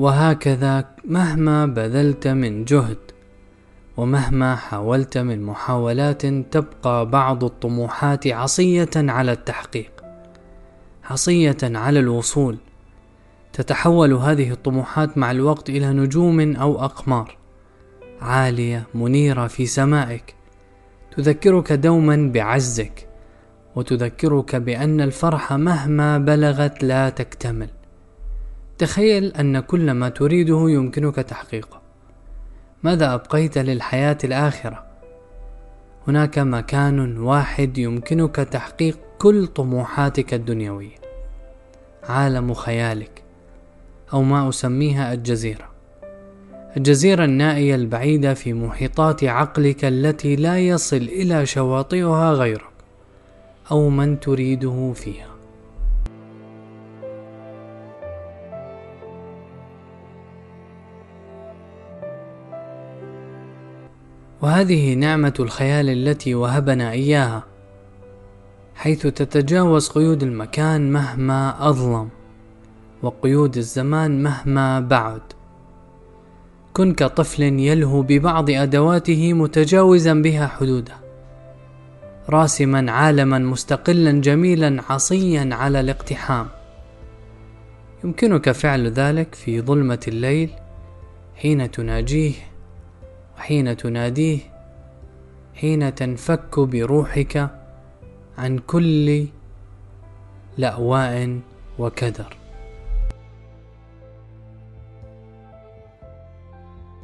وهكذا مهما بذلت من جهد ومهما حاولت من محاولات تبقى بعض الطموحات عصية على التحقيق عصية على الوصول. تتحول هذه الطموحات مع الوقت إلى نجوم أو أقمار عالية منيرة في سمائك. تذكرك دوما بعجزك وتذكرك بأن الفرح مهما بلغت لا تكتمل. تخيل أن كل ما تريده يمكنك تحقيقه. ماذا أبقيت للحياة الآخرة؟ هناك مكان واحد يمكنك تحقيق كل طموحاتك الدنيوية. عالم خيالك أو ما أسميها الجزيرة. الجزيرة النائية البعيدة في محيطات عقلك التي لا يصل إلى شواطئها غيرك أو من تريده فيها. وهذه نعمة الخيال التي وهبنا إياها حيث تتجاوز قيود المكان مهما أظلم وقيود الزمان مهما بعد. كن كطفل يلهو ببعض أدواته متجاوزا بها حدوده راسما عالما مستقلا جميلا عصيا على الاقتحام. يمكنك فعل ذلك في ظلمة الليل حين تناجيه وحين تناديه حين تنفك بروحك عن كل لأواء وكدر.